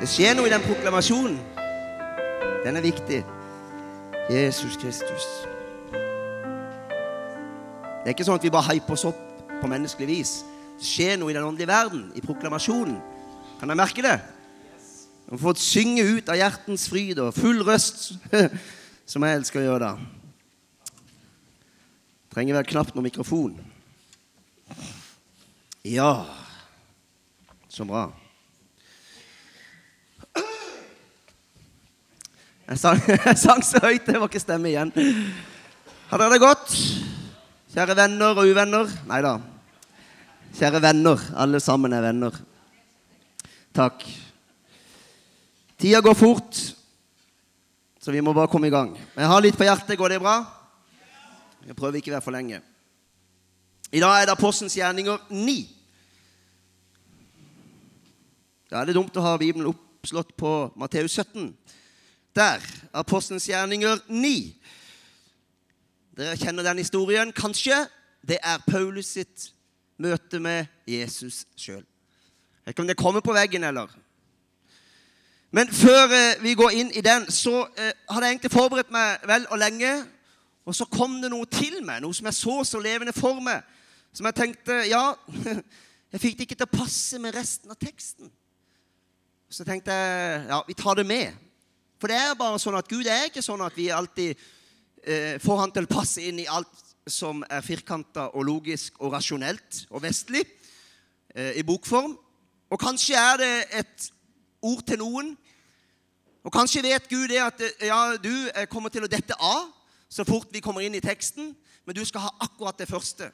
Det skjer noe i den proklamasjonen. Den er viktig. Jesus Kristus. Det er ikke sånn at vi bare hyper oss opp på menneskelig vis. Det skjer noe i den åndelige verden, i proklamasjonen. Kan dere merke det? Vi har fått synge ut av hjertens fryd og full røst, som jeg elsker å gjøre da. Trenger vel knapt noen mikrofon. Ja Så bra. Jeg sang, jeg sang så høyt, det var ikke stemme igjen. Har dere det godt? Kjære venner og uvenner? Nei da. Kjære venner. Alle sammen er venner. Takk. Tida går fort, så vi må bare komme i gang. Jeg har litt på hjertet. Går det bra? Jeg prøver ikke å være for lenge. I dag er det Apostens gjerninger 9. Da er det dumt å ha Bibelen oppslått på Matteus 17. Der. Apostelens gjerninger 9. Dere kjenner den historien, kanskje? Det er Paulus sitt møte med Jesus sjøl. Jeg vet ikke om det kommer på veggen, eller? Men før eh, vi går inn i den, så eh, hadde jeg egentlig forberedt meg vel og lenge. Og så kom det noe til meg, noe som jeg så så levende for meg. Som jeg tenkte Ja, jeg fikk det ikke til å passe med resten av teksten. Så tenkte jeg ja, vi tar det med. For det er bare sånn at Gud er ikke sånn at vi alltid eh, får han til å passe inn i alt som er firkanta og logisk og rasjonelt og vestlig eh, i bokform. Og kanskje er det et ord til noen. Og kanskje vet Gud det at eh, ja, du eh, kommer til å dette av så fort vi kommer inn i teksten, men du skal ha akkurat det første.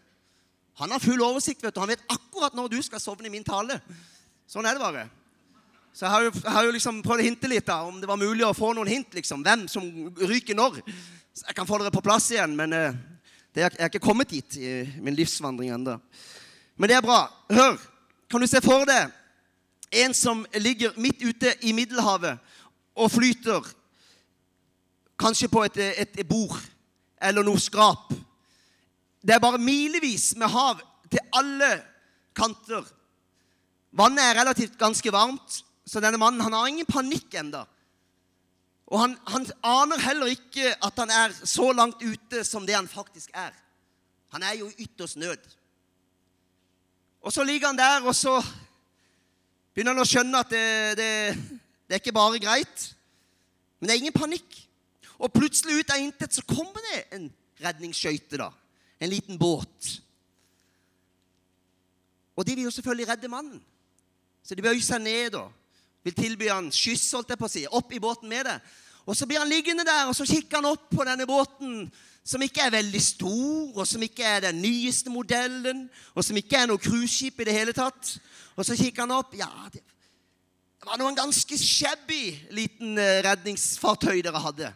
Han har full oversikt, vet du. Han vet akkurat når du skal sovne i min tale. Sånn er det bare. Så jeg har, jo, jeg har jo liksom prøvd å hinte litt da, om det var mulig å få noen hint. liksom, Hvem som ryker når. Så jeg kan få dere på plass igjen, men uh, det er, jeg er ikke kommet dit i min livsvandring ennå. Men det er bra. Hør, kan du se for deg en som ligger midt ute i Middelhavet og flyter, kanskje på et, et bord eller noe skrap. Det er bare milevis med hav til alle kanter. Vannet er relativt ganske varmt, så denne mannen han har ingen panikk enda. Og han, han, aner heller ikke at han er så langt ute som det han faktisk er. Han er jo i ytterst nød. Og så ligger han der, og så begynner han å skjønne at det, det, det er ikke bare greit. Men det er ingen panikk. Og plutselig ut av intet så kommer det en redningsskøyte. da. En liten båt. Og de vil jo selvfølgelig redde mannen. Så de bøyer seg ned og vil tilby han skyss, holdt jeg på å si, opp i båten med det. Og så blir han liggende der, og så kikker han opp på denne båten, som ikke er veldig stor, og som ikke er den nyeste modellen, og som ikke er noe cruiseskip i det hele tatt. Og så kikker han opp. Ja, det, var var noen ganske shabby liten eh, redningsfartøy dere hadde.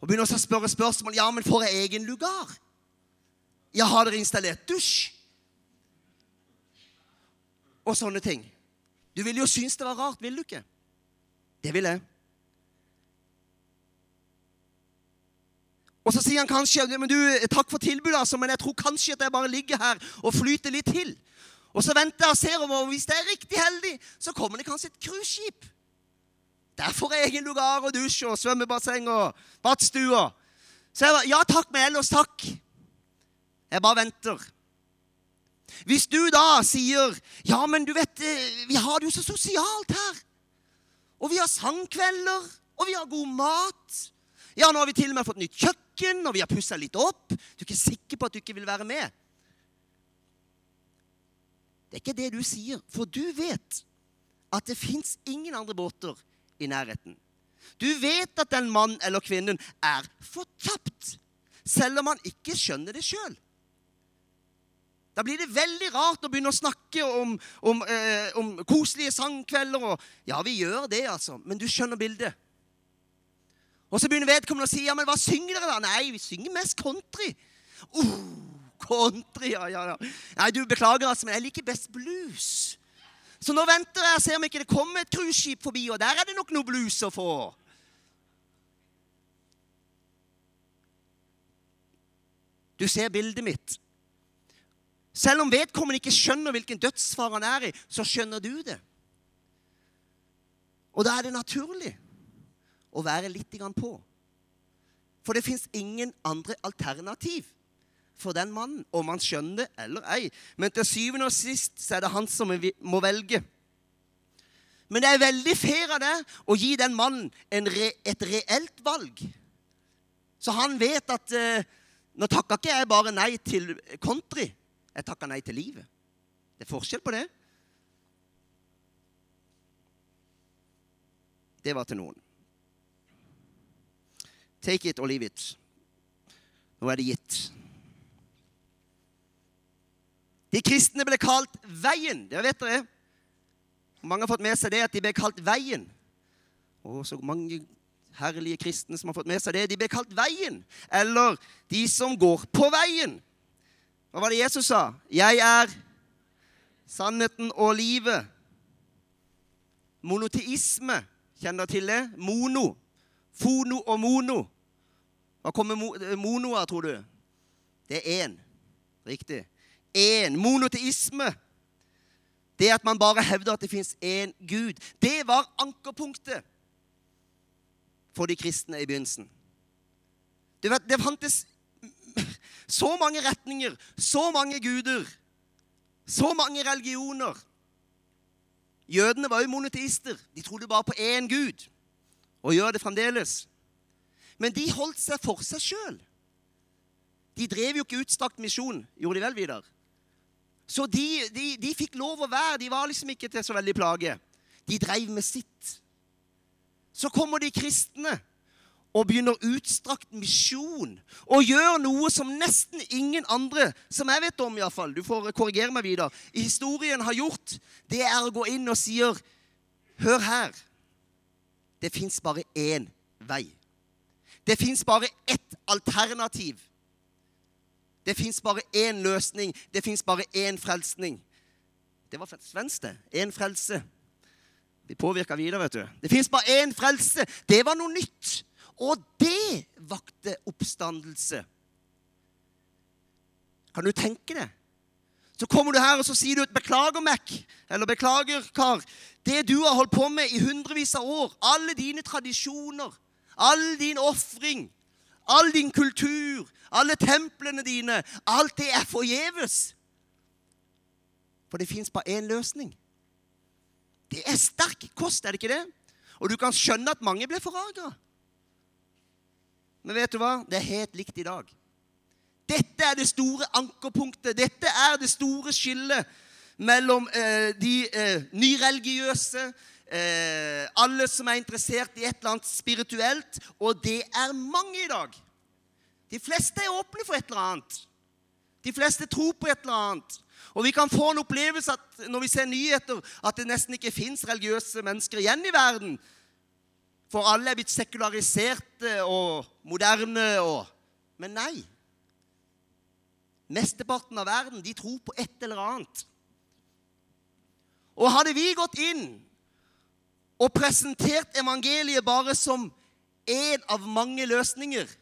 Og begynner også å spørre spørsmål. Ja, men får jeg egen lugar? Ja, har dere installert dusj? Og sånne ting. Du ville jo synes det var rart, vil du ikke? Det vil jeg. Og så sier han kanskje men du, 'Takk for tilbudet, altså, men jeg tror kanskje at jeg bare ligger her og flyter litt til.' Og så venter jeg og ser om, og hvis det er riktig heldig, så kommer det kanskje et cruiseskip. Der får jeg egen lugar og dusj og svømmebasseng og badstue. Så jeg bare 'Ja takk, men ellers takk'. Jeg bare venter. Hvis du da sier 'Ja, men du vet, eh, vi har det jo så sosialt her', og vi har sangkvelder, og vi har god mat Ja, nå har vi til og med fått nytt kjøkken, og vi har pussa litt opp Du er ikke sikker på at du ikke vil være med? Det er ikke det du sier, for du vet at det fins ingen andre båter i nærheten. Du vet at den mann eller kvinnen er fortapt, selv om han ikke skjønner det sjøl. Da blir det veldig rart å begynne å snakke om, om, eh, om, koselige sangkvelder. Og, ja, vi gjør det, altså, men du skjønner bildet. Og så begynner vedkommende å si ja, men hva synger dere da? Nei, vi synger mest country. Uh, country, ja, ja, ja. Nei, du beklager, altså, men jeg liker best blues. Så nå venter jeg og ser om ikke det kommer et cruiseskip forbi, og der er det nok noe blues å få. Du ser bildet mitt. Selv om vedkommende ikke skjønner hvilken dødsfare han er i, så skjønner du det. Og da er det naturlig å være litt på. For det fins ingen andre alternativ for den mannen, om han skjønner det eller ei. Men til syvende og sist så er det han som må velge. Men det er veldig fair av deg å gi den mannen re, et reelt valg. Så han vet at eh, nå takker ikke jeg bare nei til country. Jeg takker nei til livet. Det er forskjell på det. Det var til noen. Take it or leave it. Nå er det gitt. De kristne ble kalt Veien. Det vet dere. Mange har fått med seg det at de ble kalt Veien. Og så mange herlige kristne som har fått med seg det. De ble kalt Veien, eller de som går på veien. Hva var det Jesus sa? Jeg er sannheten og livet. Monoteisme. Kjenner dere til det? Mono. Fono og mono. Hva kommer mono av, tror du? Det er én. Riktig. Én. Monoteisme. Det at man bare hevder at det fins én Gud. Det var ankerpunktet for de kristne i begynnelsen. Du Det fantes så mange retninger, så mange guder, så mange religioner. Jødene var jo monoteister. De trodde bare på én gud, og gjør det fremdeles. Men de holdt seg for seg sjøl. De drev jo ikke utstrakt misjon, gjorde de vel, Vidar? Så de, de, de, fikk lov å være. De var liksom ikke til så veldig plage. De dreiv med sitt. Så kommer de kristne og begynner utstrakt misjon og gjør noe som nesten ingen andre, som jeg vet om iallfall, du får korrigere meg videre, i historien har gjort, det er å gå inn og sier Hør her. Det fins bare én vei. Det fins bare ett alternativ. Det fins bare én løsning. Det fins bare én frelsning. Det var svensk, det. Én frelse. Vi påvirker videre, vet du. Det fins bare én frelse. Det var noe nytt. Og det vakte oppstandelse. Kan du tenke det? Så kommer du her og så sier du 'beklager, Mac', eller 'beklager, kar'. Det du har holdt på med i hundrevis av år, alle dine tradisjoner, all din ofring, all din kultur, alle templene dine, alt det er forgjeves. For det fins bare én løsning. Det er sterk kost, er det ikke det? Og du kan skjønne at mange ble forarga. Men vet du hva? Det er helt likt i dag. Dette er det store ankerpunktet. Dette er det store skillet mellom eh, de eh, nyreligiøse, eh, alle som er interessert i et eller annet spirituelt, og det er mange i dag. De fleste er åpne for et eller annet. De fleste tror på et eller annet. Og vi kan få en opplevelse at når vi ser nyheter, at det nesten ikke fins religiøse mennesker igjen i verden. For alle er blitt sekulariserte og moderne og Men nei. Mesteparten av verden de tror på et eller annet. Og hadde vi gått inn og presentert evangeliet bare som én av mange løsninger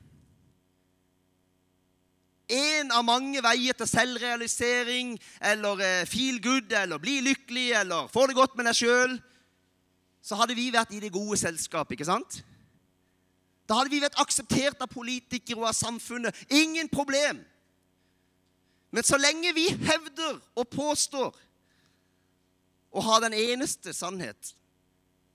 en av mange veier til selvrealisering eller eh, feel good eller bli lykkelig eller få det godt med deg sjøl, så hadde vi vært i det gode selskapet, ikke sant? Da hadde vi vært akseptert av politikere og av samfunnet. Ingen problem. Men så lenge vi hevder og påstår å ha den eneste sannhet,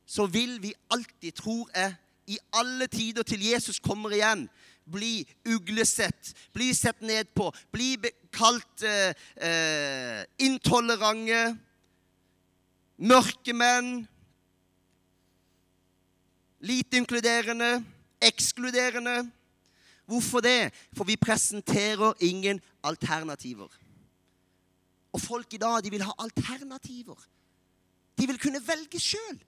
så vil vi alltid, tror jeg, i alle tider til Jesus kommer igjen, bli uglesett, bli sett ned på, bli kalt eh, eh, intolerante, mørkemenn, lite inkluderende, ekskluderende. Hvorfor det? For vi presenterer ingen alternativer. Og folk i dag de vil ha alternativer. De vil kunne velge sjøl.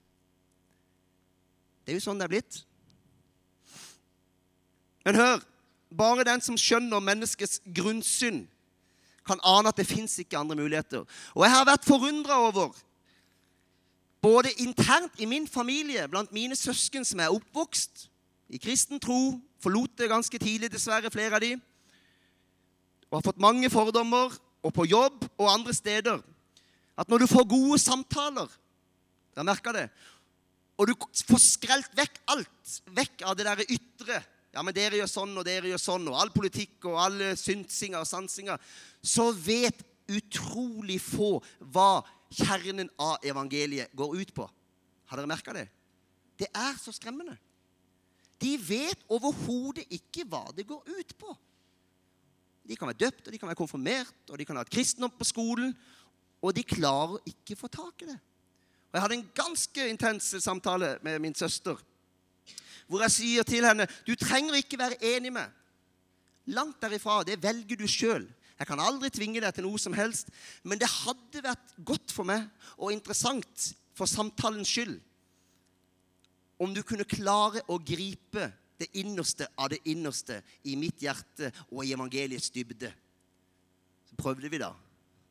Det er jo sånn det er blitt. Men hør, bare den som skjønner menneskets grunnsyn, kan ane at det fins ikke andre muligheter. Og jeg har vært forundra over, både internt i min familie, blant mine søsken som er oppvokst i kristen tro, forlot det ganske tidlig, dessverre, flere av de, og har fått mange fordommer, og på jobb og andre steder, at når du får gode samtaler Dere merker det? og du får skrelt vekk alt. Vekk av det der ytre. Ja, men dere gjør sånn, og dere gjør sånn, og all politikk og alle synsinger og sansinger. Så vet utrolig få hva kjernen av evangeliet går ut på. Har dere merka det? Det er så skremmende. De vet overhodet ikke hva det går ut på. De kan være døpt, og de kan være konfirmert, og de kan ha et kristendom på skolen, og de klarer ikke å få tak i det. Og Jeg hadde en ganske intens samtale med min søster hvor jeg sier til henne du trenger ikke være enig med. Langt derifra. Det velger du sjøl. Jeg kan aldri tvinge deg til noe som helst, men det hadde vært godt for meg og interessant for samtalens skyld om du kunne klare å gripe det innerste av det innerste i mitt hjerte og i evangeliets dybde. Så prøvde vi, da.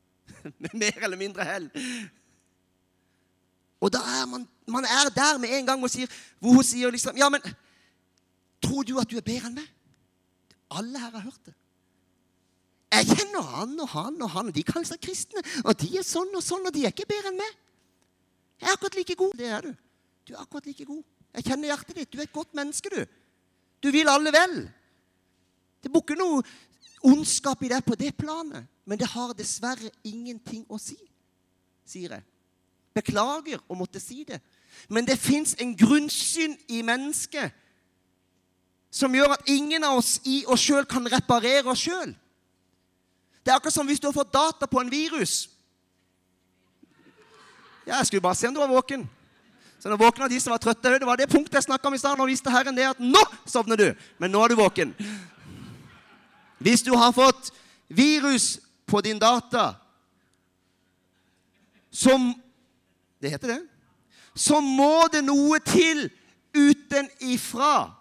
Med mer eller mindre hell. Og da er man, man er der med en gang og sier, hvor hun sier liksom Ja, men tror du at du er bedre enn meg? Alle her har hørt det. Jeg kjenner han og han og han, og de kaller seg kristne. Og de er sånn og sånn, og de er ikke bedre enn meg. Jeg er akkurat like god. Det er du. Du er akkurat like god. Jeg kjenner hjertet ditt. Du er et godt menneske, du. Du vil alle vel. Det bor ikke noe ondskap i deg på det planet. Men det har dessverre ingenting å si, sier jeg. Beklager å måtte si det. Men det fins en grunnsyn i mennesket som gjør at ingen av oss i oss sjøl kan reparere oss sjøl. Det er akkurat som hvis du har fått data på en virus. Ja, Jeg skulle bare se om du var våken. Så når våkna de som var trøtte, det var det punktet jeg snakka om i stad. Nå visste Herren det at nå sovner du, men nå er du våken. Hvis du har fått virus på din data som det heter det. Så må det noe til utenifra.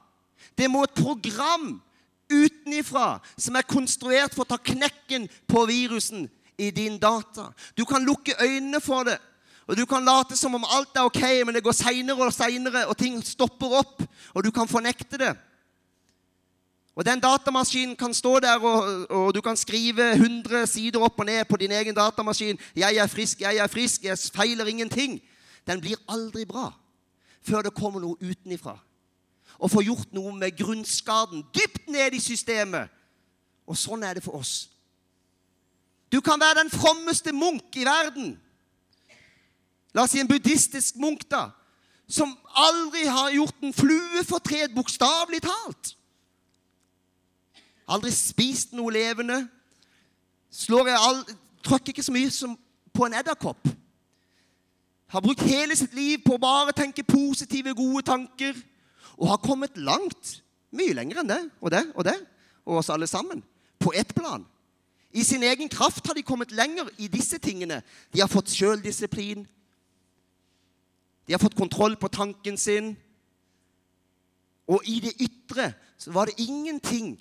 Det må et program utenifra som er konstruert for å ta knekken på virusen i din data. Du kan lukke øynene for det, og du kan late som om alt er ok, men det går seinere og seinere, og ting stopper opp, og du kan fornekte det. Og Den datamaskinen kan stå der, og, og, du kan skrive 100 sider opp og ned på din egen datamaskin. 'Jeg er frisk, jeg er frisk, jeg feiler ingenting.' Den blir aldri bra før det kommer noe utenifra. Og få gjort noe med grunnskaden dypt ned i systemet. Og sånn er det for oss. Du kan være den frommeste munk i verden. La oss si en buddhistisk munk, da. Som aldri har gjort en flue fortred, bokstavelig talt. Aldri spist noe levende. Slår jeg Trykker ikke så mye som på en edderkopp. Har brukt hele sitt liv på å bare tenke positive, gode tanker. Og har kommet langt. Mye lenger enn det og det og det. Og oss alle sammen. På ett plan. I sin egen kraft har de kommet lenger i disse tingene. De har fått sjøldisiplin. De har fått kontroll på tanken sin. Og i det ytre så var det ingenting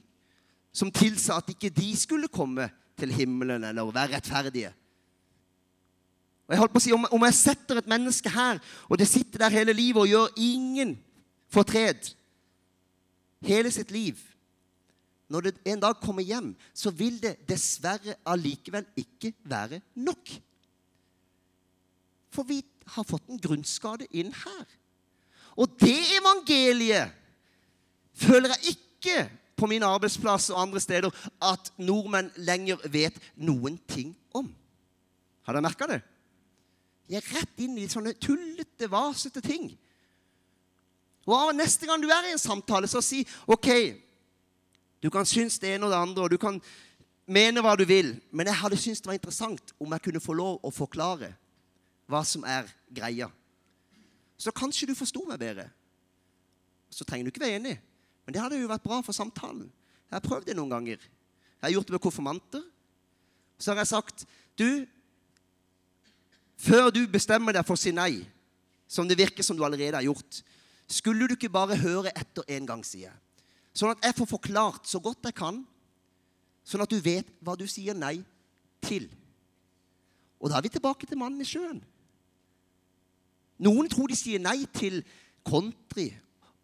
som tilsa at ikke de skulle komme til himmelen eller være rettferdige. Og jeg holdt på å si, Om jeg setter et menneske her, og det sitter der hele livet og gjør ingen fortred hele sitt liv Når det en dag kommer hjem, så vil det dessverre allikevel ikke være nok. For vi har fått en grunnskade inn her. Og det evangeliet føler jeg ikke på min arbeidsplass og andre steder at nordmenn lenger vet noen ting om. Har dere merka det? De er rett inn i sånne tullete, vasete ting. Og Neste gang du er i en samtale, så si OK, du kan synes det ene og det andre, og du kan mene hva du vil, men jeg hadde syntes det var interessant om jeg kunne få lov å forklare hva som er greia. Så kanskje du forsto meg bedre. Så trenger du ikke være enig. Men det hadde jo vært bra for samtalen. Jeg har prøvd det noen ganger. Jeg har gjort det med konfirmanter. Så har jeg sagt Du, før du bestemmer deg for å si nei, som det virker som du allerede har gjort, skulle du ikke bare høre etter en gang, sier jeg. Sånn at jeg får forklart så godt jeg kan, sånn at du vet hva du sier nei til. Og da er vi tilbake til mannen i sjøen. Noen tror de sier nei til country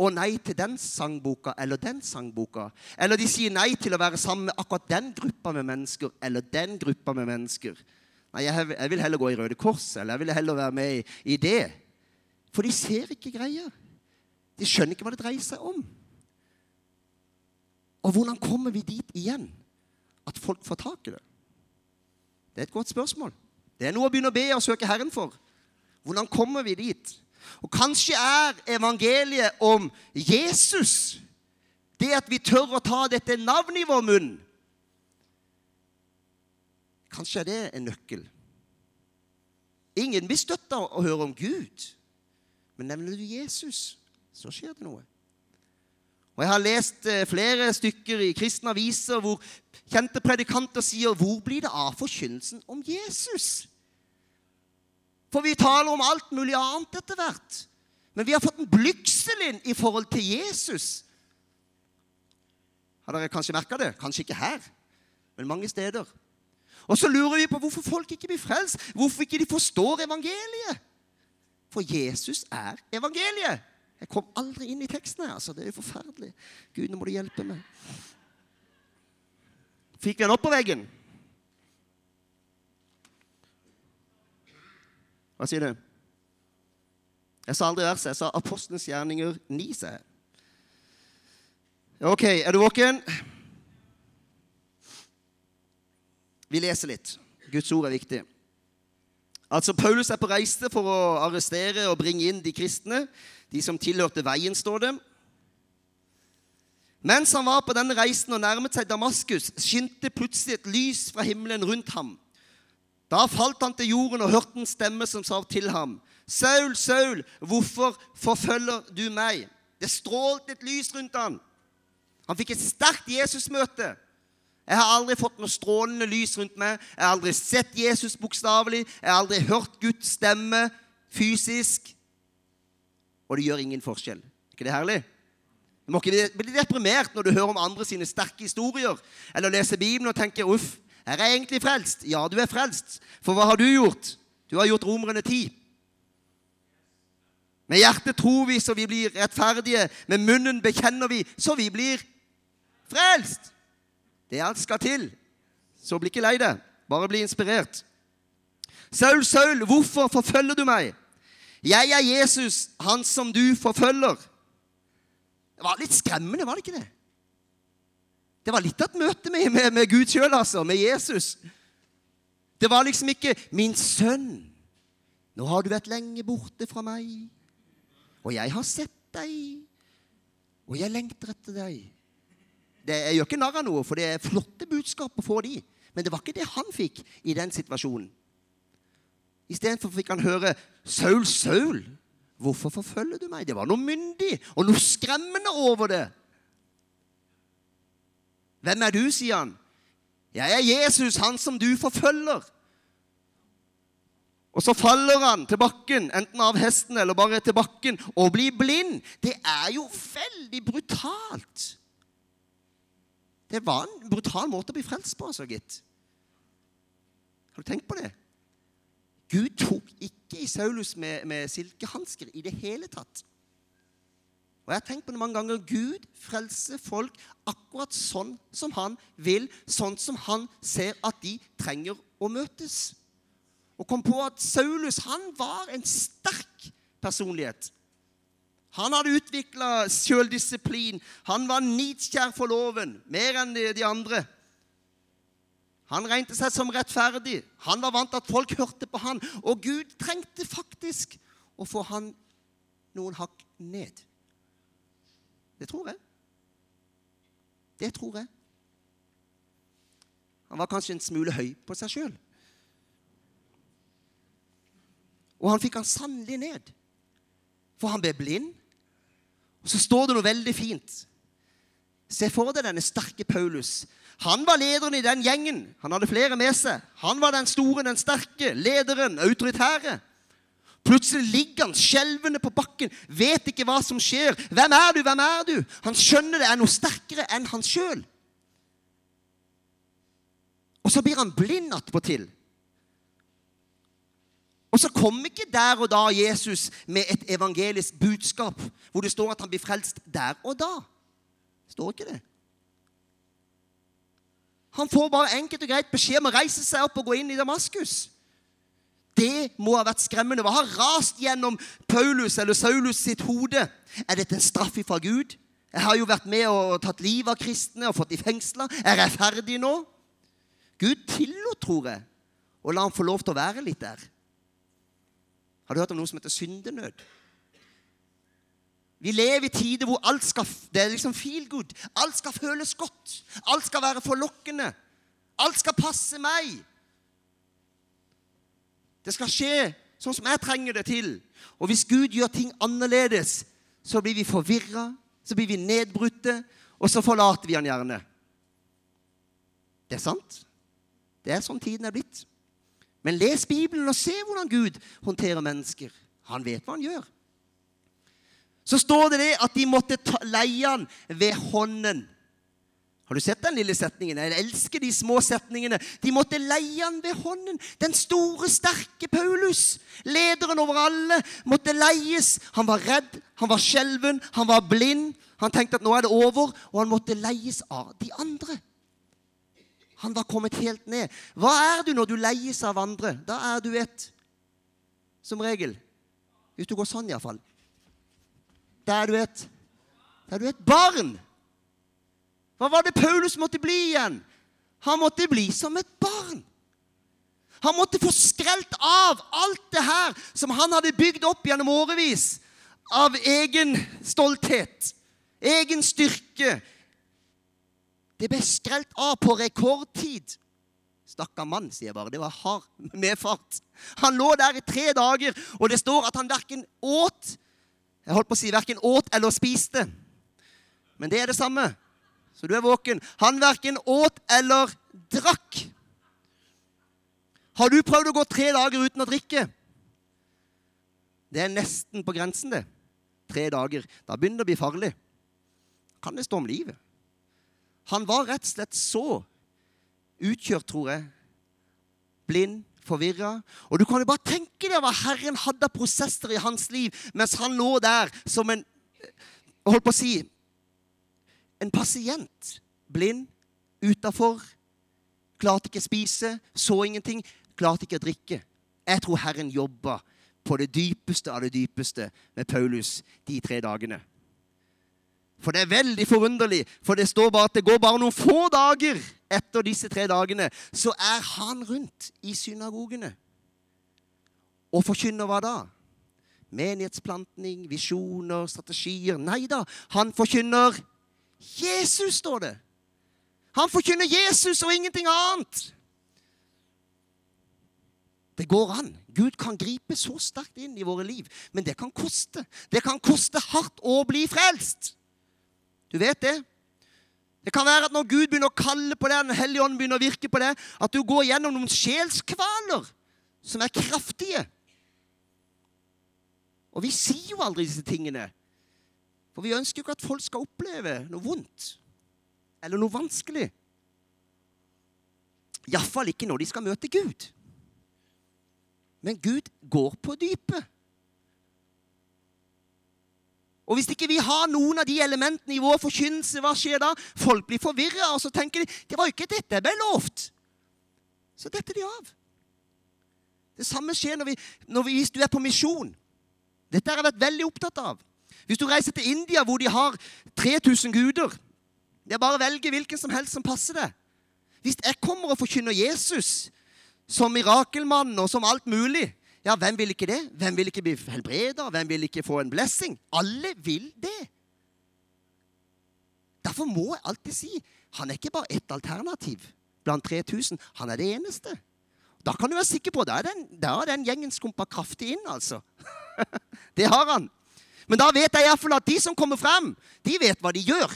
og nei til den sangboka eller den sangboka. Eller de sier nei til å være sammen med akkurat den gruppa med mennesker eller den gruppa med mennesker. Nei, jeg, vil heller gå i Røde Kors, eller jeg vil heller være med i, det. For de ser ikke greia. De skjønner ikke hva det dreier seg om. Og hvordan kommer vi dit igjen? At folk får tak i det? Det er et godt spørsmål. Det er noe å begynne å be og søke Herren for. Hvordan kommer vi dit? Og kanskje er evangeliet om Jesus det at vi tør å ta dette navnet i vår munn. Kanskje er det en nøkkel. Ingen blir støtta å høre om Gud. Men nevner du Jesus, så skjer det noe. Og Jeg har lest eh, flere stykker i kristne aviser hvor kjente predikanter sier 'Hvor blir det av forkynnelsen om Jesus?' For vi taler om alt mulig annet etter hvert. Men vi har fått en blygsel i forhold til Jesus. Har dere kanskje merka det? Kanskje ikke her, men mange steder. Og så lurer vi på hvorfor folk ikke blir frelst. Hvorfor ikke de forstår evangeliet. For Jesus er evangeliet. Jeg kom aldri inn i teksten her. altså. Det er jo forferdelig. Gud, nå må du hjelpe meg. Fikk vi den opp på veggen? Hva sier du? Jeg sa aldri verset. Jeg sa Apostelens gjerninger 9, sa jeg. Ok, er du våken? Vi leser litt. Guds ord er viktig. Altså, Paulus er på reise for å arrestere og bringe inn de kristne, de som tilhørte veien, står det. Mens han var på denne reisen og nærmet seg Damaskus, skinte plutselig et lys fra himmelen rundt ham. Da falt han til jorden og hørte en stemme som sa til ham, Saul, Saul, hvorfor forfølger du meg? Det strålte et lys rundt ham. Han fikk et sterkt Jesusmøte. Jeg har aldri fått noe strålende lys rundt meg. Jeg har aldri sett Jesus bokstavelig. Jeg har aldri hørt Guds stemme fysisk. Og det gjør ingen forskjell. Er ikke det herlig? Du må ikke bli deprimert når du hører om andre sine sterke historier, eller leser Bibelen og tenker 'uff, her er jeg egentlig frelst'. Ja, du er frelst. For hva har du gjort? Du har gjort Romerne ti. Med hjertet tror vi så vi blir rettferdige. Med munnen bekjenner vi så vi blir frelst. Det alt skal til. Så bli ikke lei deg. Bare bli inspirert. Saul, Saul, hvorfor forfølger du meg? Jeg er Jesus, han som du forfølger. Det var litt skremmende, var det ikke det? Det var litt av et møte med, med, med Gud sjøl, altså. Med Jesus. Det var liksom ikke 'Min sønn, nå har du vært lenge borte fra meg.' 'Og jeg har sett deg, og jeg lengter etter deg.' Det, jeg gjør ikke narr av noe, for det er flotte budskap å få de. Men det var ikke det han fikk i den situasjonen. Istedenfor fikk han høre 'Saul, Saul, hvorfor forfølger du meg?' Det var noe myndig og noe skremmende over det. Hvem er du, sier han. Jeg er Jesus, han som du forfølger. Og så faller han til bakken, enten av hesten eller bare til bakken, og blir blind. Det er jo veldig brutalt. Det var en brutal måte å bli frelst på, altså, gitt. Har du tenkt på det? Gud tok ikke i Saulus med, med silkehansker i det hele tatt. Og jeg har tenkt på det mange ganger. Gud frelser folk akkurat sånn som han vil, sånn som han ser at de trenger å møtes. Og kom på at Saulus han var en sterk personlighet. Han hadde utvikla sjøldisiplin. Han var nidkjær for loven, mer enn de andre. Han regnet seg som rettferdig. Han var vant til at folk hørte på han. Og Gud trengte faktisk å få han noen hakk ned. Det tror jeg. Det tror jeg. Han var kanskje en smule høy på seg sjøl. Og han fikk han sannelig ned. For han ble blind. Og så står det noe veldig fint. Se for deg denne sterke Paulus. Han var lederen i den gjengen. Han hadde flere med seg. Han var den store, den sterke, lederen, autoritære. Plutselig ligger han skjelvende på bakken, vet ikke hva som skjer. Hvem er du? Hvem er du? Han skjønner det er noe sterkere enn han sjøl. Og så blir han blind attpåtil. Og så kom ikke der og da Jesus med et evangelisk budskap hvor det står at han blir frelst der og da. Står ikke det. Han får bare enkelt og greit beskjed om å reise seg opp og gå inn i Damaskus. Det må ha vært skremmende. Hva har rast gjennom Paulus eller Saulus sitt hode? Er dette en straff fra Gud? Jeg har jo vært med og tatt livet av kristne og fått de fengsla. Er jeg ferdig nå? Gud tillot, tror jeg, å la ham få lov til å være litt der. Har du hørt om noe som heter syndenød? Vi lever i tider hvor alt skal Det er liksom feel good. Alt skal føles godt. Alt skal være forlokkende. Alt skal passe meg. Det skal skje sånn som jeg trenger det til. Og hvis Gud gjør ting annerledes, så blir vi forvirra, så blir vi nedbrutte, og så forlater vi han gjerne. Det er sant. Det er sånn tiden er blitt. Men les Bibelen og se hvordan Gud håndterer mennesker. Han vet hva han gjør. Så står det det at de måtte leie han ved hånden. Har du sett den lille setningen? Jeg elsker de små setningene. De måtte leie han ved hånden. Den store, sterke Paulus, lederen over alle, måtte leies. Han var redd, han var skjelven, han var blind. Han tenkte at nå er det over, og han måtte leies av de andre. Han var kommet helt ned. Hva er du når du leies av andre? Da er du et Som regel. Hvis du går sånn, iallfall. Da er du et Da er et barn. Hva var det Paulus måtte bli igjen? Han måtte bli som et barn. Han måtte få skrelt av alt det her som han hadde bygd opp gjennom årevis av egen stolthet, egen styrke. Det ble skrelt av på rekordtid. Stakkar mann, sier jeg bare. Det var hard medfart. Han lå der i tre dager, og det står at han verken åt Jeg holdt på å si verken åt eller spiste. Men det er det samme så du er våken. Han verken åt eller drakk. Har du prøvd å gå tre dager uten å drikke? Det er nesten på grensen, det. Tre dager. Da begynner det å bli farlig. Kan det stå om livet? Han var rett og slett så utkjørt, tror jeg. Blind, forvirra. Og du kan jo bare tenke deg hva Herren hadde av prosesser i hans liv mens han lå der som en holdt på å si en pasient, blind, utafor, klarte ikke spise, så ingenting, klarte ikke å drikke. Jeg tror Herren jobba på det dypeste av det dypeste med Paulus de tre dagene. For det er veldig forunderlig, for det står bare at det går bare noen få dager etter disse tre dagene, så er han rundt i synagogene. Og forkynner hva da? Menighetsplantning, visjoner, strategier. Nei da, han forkynner Jesus, står det. Han forkynner Jesus og ingenting annet. Det går an. Gud kan gripe så sterkt inn i våre liv. Men det kan koste. Det kan koste hardt å bli frelst. Du vet det? Det kan være at når Gud begynner å kalle på det, Den hellige ånd begynner å virke på det, at du går gjennom noen sjelskvaler som er kraftige. Og vi sier jo aldri disse tingene. For vi ønsker jo ikke at folk skal oppleve noe vondt eller noe vanskelig. Iallfall ikke når de skal møte Gud. Men Gud går på dypet. Og hvis ikke vi har noen av de elementene i vår forkynnelse, hva skjer da? Folk blir forvirra, og så tenker de det var jo ikke dette jeg ble lovt. Så detter de av. Det samme skjer når vi, når vi, hvis du er på misjon. Dette har jeg vært veldig opptatt av. Hvis du reiser til India, hvor de har 3000 guder Det er bare å velge hvilken som helst som passer deg. Hvis jeg kommer og forkynner Jesus som mirakelmann og som alt mulig, ja, hvem vil ikke det? Hvem vil ikke bli helbreda? Hvem vil ikke få en blessing? Alle vil det. Derfor må jeg alltid si han er ikke bare ett alternativ blant 3000. Han er det eneste. Da kan du være sikker på da er den, da er den gjengen skumpa kraftig inn, altså. det har han. Men da vet jeg iallfall at de som kommer frem, de vet hva de gjør.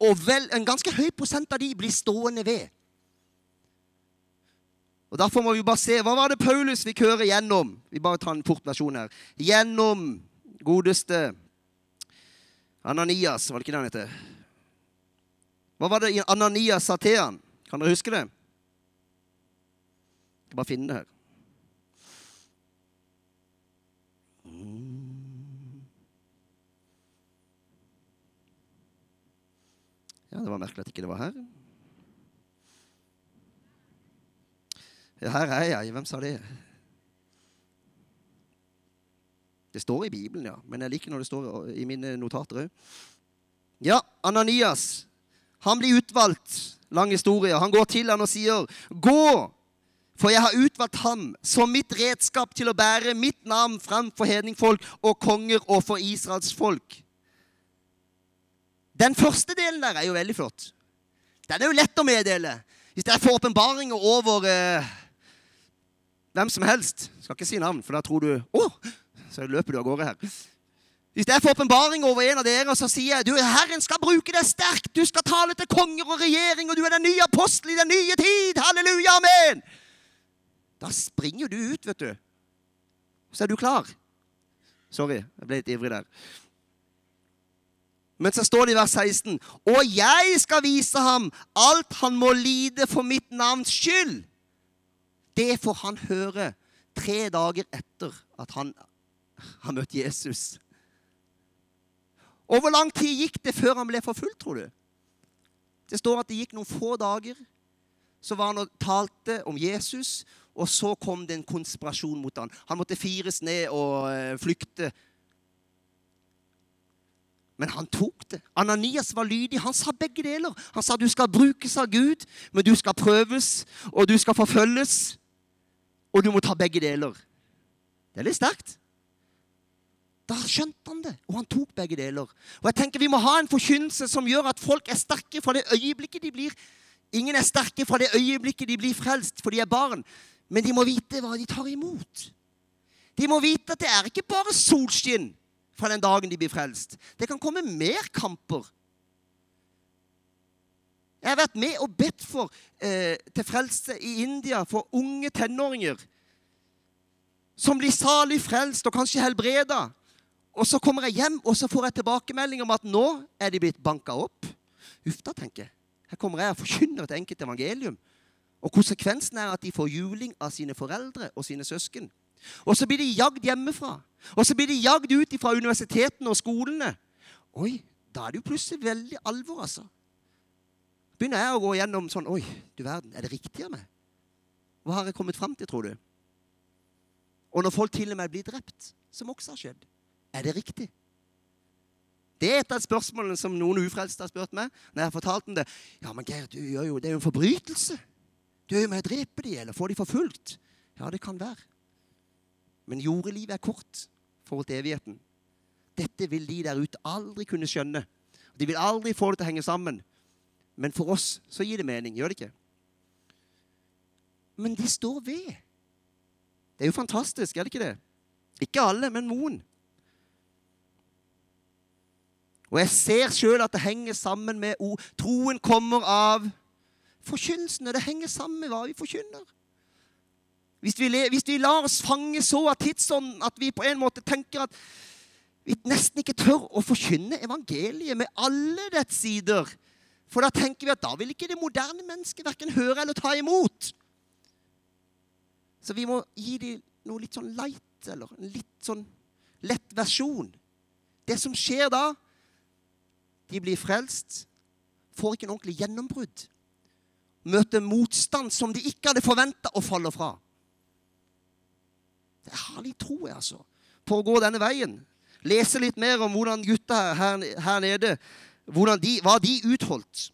Og vel, en ganske høy prosent av de blir stående ved. Og Derfor må vi bare se hva var det Paulus fikk høre gjennom Vi bare tar en fort versjon her. Gjennom godeste Ananias, var det ikke det han heter? Hva var det Ananias sa til han? Kan dere huske det? Jeg skal bare finne det her. Ja, det var merkelig at ikke det var her. Her er jeg. Hvem sa det? Det står i Bibelen, ja. Men jeg liker når det står i mine notater òg. Ja, Ananias. Han blir utvalgt. Lang historie. Han går til han og sier, 'Gå, for jeg har utvalgt ham som mitt redskap til å bære mitt navn frem for hedningfolk og konger og for Israels folk.' Den første delen der er jo veldig flott. Den er jo lett å meddele. Hvis jeg får åpenbaringer over eh, hvem som helst Skal ikke si navn, for da tror du Å! Så løper du av gårde her. Hvis jeg får åpenbaring over en av dere, og så sier jeg du, Herren skal bruke deg sterkt, du skal tale til konger og regjering, og du er den nye apostel i den nye tid. Halleluja, amen! Da springer du ut, vet du. Så er du klar. Sorry, jeg ble litt ivrig der. Men så står det i vers 16.: Og jeg skal vise ham alt han må lide for mitt navns skyld. Det får han høre tre dager etter at han har møtt Jesus. Og hvor lang tid gikk det før han ble forfulgt, tror du? Det står at det gikk noen få dager. Så var han og talte om Jesus, og så kom det en konspirasjon mot han. Han måtte fires ned og eh, flykte. Men han tok det. Ananias var lydig. Han sa begge deler. Han sa du skal brukes av Gud, men du skal prøves, og du skal forfølges. Og du må ta begge deler. Det er litt sterkt. Da skjønte han det, og han tok begge deler. Og jeg tenker Vi må ha en forkynnelse som gjør at folk er sterke fra det øyeblikket de blir Ingen er sterke fra det øyeblikket de blir frelst, for de er barn. Men de må vite hva de tar imot. De må vite at det er ikke bare solskinn fra den dagen de blir frelst. Det kan komme mer kamper. Jeg har vært med og bedt for eh, til frelse i India for unge tenåringer som blir salig frelst og kanskje helbreda. Og så kommer jeg hjem og så får jeg tilbakemelding om at nå er de blitt banka opp. Uff da, tenker jeg. Her kommer jeg og forkynner et enkelt evangelium. Og konsekvensen er at de får juling av sine foreldre og sine søsken. Og så blir de jagd hjemmefra. Og så blir de jagd ut fra universitetene og skolene. Oi, da er det jo plutselig veldig alvor, altså. Begynner jeg å gå gjennom sånn Oi, du verden, er det riktig av meg? Hva har jeg kommet fram til, tror du? Og når folk til og med blir drept, som også har skjedd. Er det riktig? Det er et av spørsmålene som noen ufrelste har spurt meg. når jeg har fortalt dem det. Ja, men Geir, du gjør jo, det er jo en forbrytelse. Du gjør jo med å drepe dem, eller få dem forfulgt. Ja, det kan være. Men jordelivet er kort forhold til evigheten. Dette vil de der ute aldri kunne skjønne. De vil aldri få det til å henge sammen. Men for oss så gir det mening, gjør det ikke? Men de står ved. Det er jo fantastisk, er det ikke det? Ikke alle, men noen. Og jeg ser sjøl at det henger sammen med ord. Troen kommer av forkynnelsen. Det henger sammen med hva vi forkynner. Hvis vi, hvis vi lar oss fange så av tidsånden at vi på en måte tenker at vi nesten ikke tør å forkynne evangeliet med alle dets sider, for da tenker vi at da vil ikke det moderne mennesket verken høre eller ta imot. Så vi må gi dem noe litt sånn light, eller en litt sånn lett versjon. Det som skjer da, de blir frelst, får ikke en ordentlig gjennombrudd. Møter motstand som de ikke hadde forventa, og faller fra. Det er herlig tro altså, på å gå denne veien. Lese litt mer om hvordan gutta her, her nede de, hva de utholdt.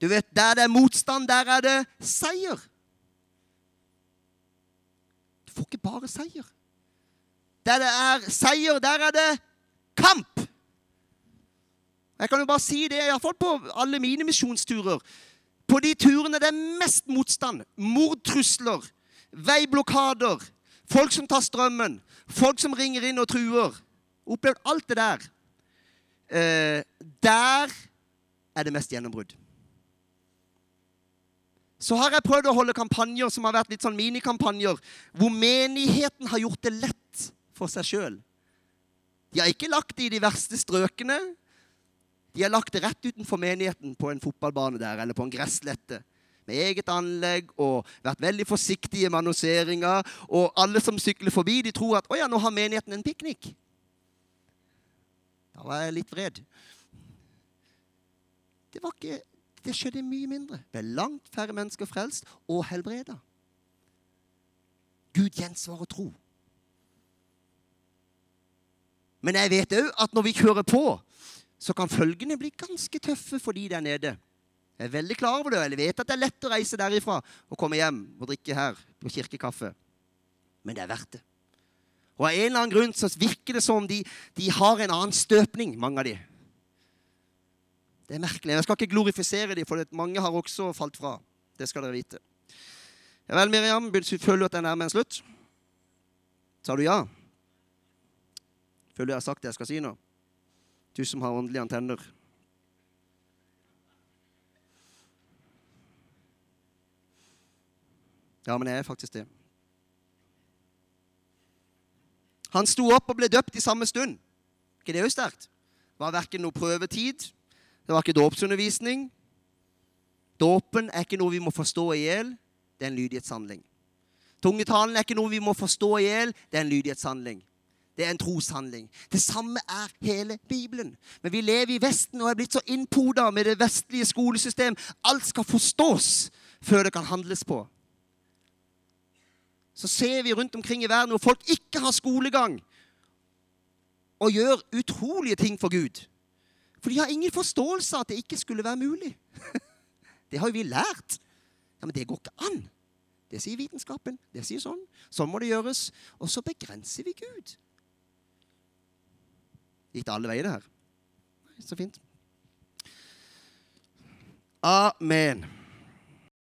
Du vet, Der det er motstand, der er det seier. Du får ikke bare seier. Der det er seier, der er det kamp. Jeg kan jo bare si det, iallfall på alle mine misjonsturer. På de turene det er mest motstand, mordtrusler, veiblokader, folk som tar strømmen, folk som ringer inn og truer Opplevd alt det der. Eh, der er det mest gjennombrudd. Så har jeg prøvd å holde kampanjer som har vært litt sånn minikampanjer, hvor menigheten har gjort det lett for seg sjøl. De har ikke lagt det i de verste strøkene. De har lagt det rett utenfor menigheten på en fotballbane der, eller på en gresslette. Med eget anlegg og vært veldig forsiktige med annonseringa. Og alle som sykler forbi, de tror at 'Å ja, nå har menigheten en piknik'. Da var jeg litt vred. Det ikke det skjedde mye mindre. Det ble langt færre mennesker frelst og helbreda. Gud gjensvarer tro. Men jeg vet òg at når vi kjører på, så kan følgene bli ganske tøffe for de der nede. Jeg er veldig klar over det, og jeg vet at det er lett å reise derifra og komme hjem og drikke her på kirkekaffe. Men det er verdt det. Og av en eller annen grunn så virker det som de, de har en annen støpning, mange av de. Det er merkelig. Jeg skal ikke glorifisere dem, for mange har også falt fra. Det skal dere vite. Ja vel, Miriam, føler du at det er nærme en slutt? Sa du ja? Føler du jeg har sagt det jeg skal si nå? Du som har åndelige antenner. Ja, men jeg er faktisk det. Han sto opp og ble døpt i samme stund. ikke det jo sterkt? Det var verken noe prøvetid, det var ikke dåpsundervisning. Dåpen er ikke noe vi må forstå i hjel. Det er en lydighetshandling. Tungetalen er ikke noe vi må forstå i hjel. Det er en lydighetshandling. Det er en troshandling. Det samme er hele Bibelen. Men vi lever i Vesten og er blitt så innpoda med det vestlige skolesystem. Alt skal forstås før det kan handles på. Så ser vi rundt omkring i verden hvor folk ikke har skolegang og gjør utrolige ting for Gud. For de har ingen forståelse av at det ikke skulle være mulig. Det har jo vi lært. Ja, Men det går ikke an. Det sier vitenskapen. Det sier sånn. Sånn må det gjøres. Og så begrenser vi Gud. Gikk det alle veier, det her? Så fint. Amen.